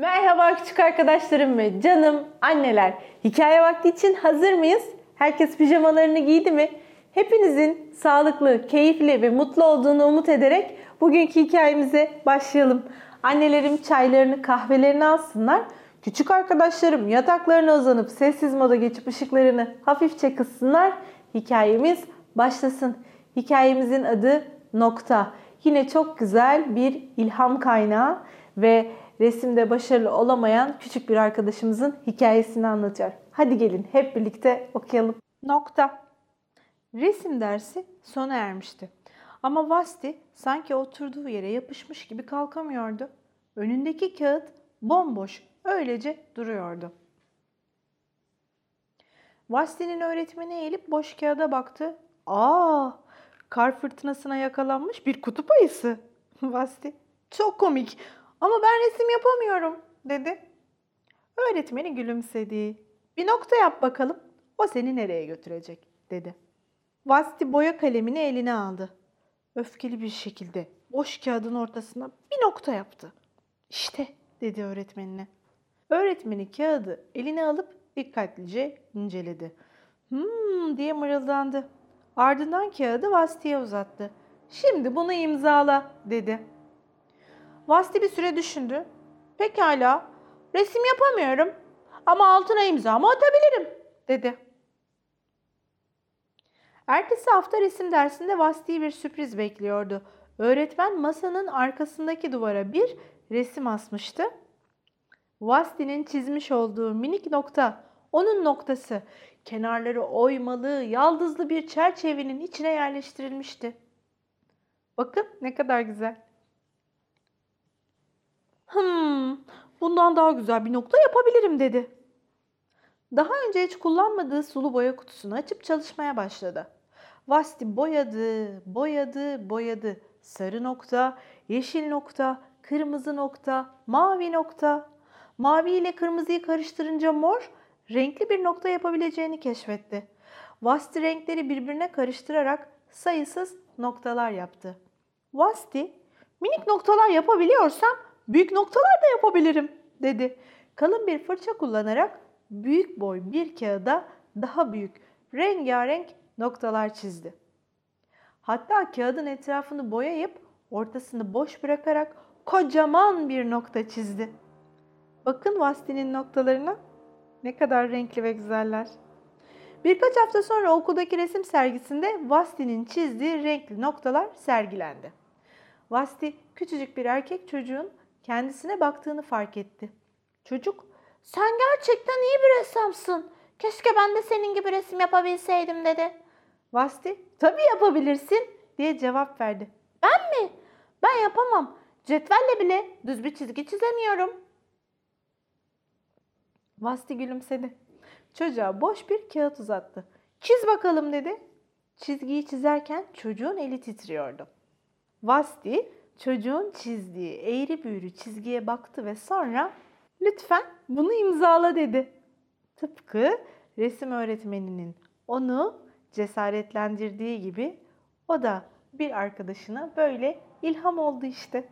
Merhaba küçük arkadaşlarım ve canım anneler. Hikaye vakti için hazır mıyız? Herkes pijamalarını giydi mi? Hepinizin sağlıklı, keyifli ve mutlu olduğunu umut ederek bugünkü hikayemize başlayalım. Annelerim çaylarını, kahvelerini alsınlar. Küçük arkadaşlarım yataklarına uzanıp sessiz moda geçip ışıklarını hafifçe kıssınlar. Hikayemiz başlasın. Hikayemizin adı Nokta. Yine çok güzel bir ilham kaynağı ve resimde başarılı olamayan küçük bir arkadaşımızın hikayesini anlatıyor. Hadi gelin hep birlikte okuyalım. Nokta. Resim dersi sona ermişti. Ama Vasti sanki oturduğu yere yapışmış gibi kalkamıyordu. Önündeki kağıt bomboş, öylece duruyordu. Vasti'nin öğretmeni eğilip boş kağıda baktı. Aa, kar fırtınasına yakalanmış bir kutup ayısı. Vasti, çok komik ama ben resim yapamıyorum dedi. Öğretmeni gülümsedi. Bir nokta yap bakalım. O seni nereye götürecek dedi. Vasti boya kalemini eline aldı. Öfkeli bir şekilde boş kağıdın ortasına bir nokta yaptı. İşte dedi öğretmenine. Öğretmeni kağıdı eline alıp dikkatlice inceledi. Hmm diye mırıldandı. Ardından kağıdı Vasti'ye uzattı. Şimdi bunu imzala dedi. Vasti bir süre düşündü. Pekala, resim yapamıyorum ama altına imzamı atabilirim dedi. Ertesi hafta resim dersinde Vasti'yi bir sürpriz bekliyordu. Öğretmen masanın arkasındaki duvara bir resim asmıştı. Vasti'nin çizmiş olduğu minik nokta, onun noktası, kenarları oymalı, yaldızlı bir çerçevenin içine yerleştirilmişti. Bakın ne kadar güzel. Hmm, bundan daha güzel bir nokta yapabilirim dedi. Daha önce hiç kullanmadığı sulu boya kutusunu açıp çalışmaya başladı. Vasti boyadı, boyadı, boyadı. Sarı nokta, yeşil nokta, kırmızı nokta, mavi nokta. Mavi ile kırmızıyı karıştırınca mor, renkli bir nokta yapabileceğini keşfetti. Vasti renkleri birbirine karıştırarak sayısız noktalar yaptı. Vasti, minik noktalar yapabiliyorsam büyük noktalar da yapabilirim dedi. Kalın bir fırça kullanarak büyük boy bir kağıda daha büyük rengarenk noktalar çizdi. Hatta kağıdın etrafını boyayıp ortasını boş bırakarak kocaman bir nokta çizdi. Bakın Vasti'nin noktalarına ne kadar renkli ve güzeller. Birkaç hafta sonra okuldaki resim sergisinde Vasti'nin çizdiği renkli noktalar sergilendi. Vasti küçücük bir erkek çocuğun kendisine baktığını fark etti. Çocuk, sen gerçekten iyi bir ressamsın. Keşke ben de senin gibi resim yapabilseydim dedi. Vasti, tabii yapabilirsin diye cevap verdi. Ben mi? Ben yapamam. Cetvelle bile düz bir çizgi çizemiyorum. Vasti gülümsedi. Çocuğa boş bir kağıt uzattı. Çiz bakalım dedi. Çizgiyi çizerken çocuğun eli titriyordu. Vasti çocuğun çizdiği eğri büğrü çizgiye baktı ve sonra lütfen bunu imzala dedi. Tıpkı resim öğretmeninin onu cesaretlendirdiği gibi o da bir arkadaşına böyle ilham oldu işte.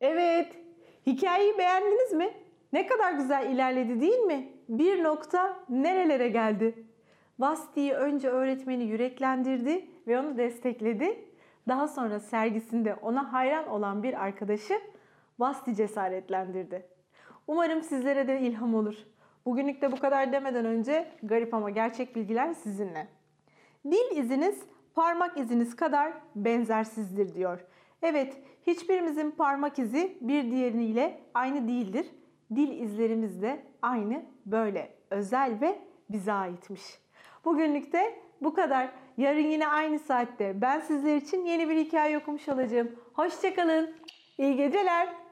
Evet, hikayeyi beğendiniz mi? Ne kadar güzel ilerledi değil mi? Bir nokta nerelere geldi? Vasti'yi önce öğretmeni yüreklendirdi ve onu destekledi. Daha sonra sergisinde ona hayran olan bir arkadaşı Vasti cesaretlendirdi. Umarım sizlere de ilham olur. Bugünlük de bu kadar demeden önce garip ama gerçek bilgiler sizinle. Dil iziniz parmak iziniz kadar benzersizdir diyor. Evet, hiçbirimizin parmak izi bir diğeriyle aynı değildir. Dil izlerimiz de aynı böyle özel ve bize aitmiş. Bugünlük de bu kadar. Yarın yine aynı saatte ben sizler için yeni bir hikaye okumuş olacağım. Hoşçakalın. İyi geceler.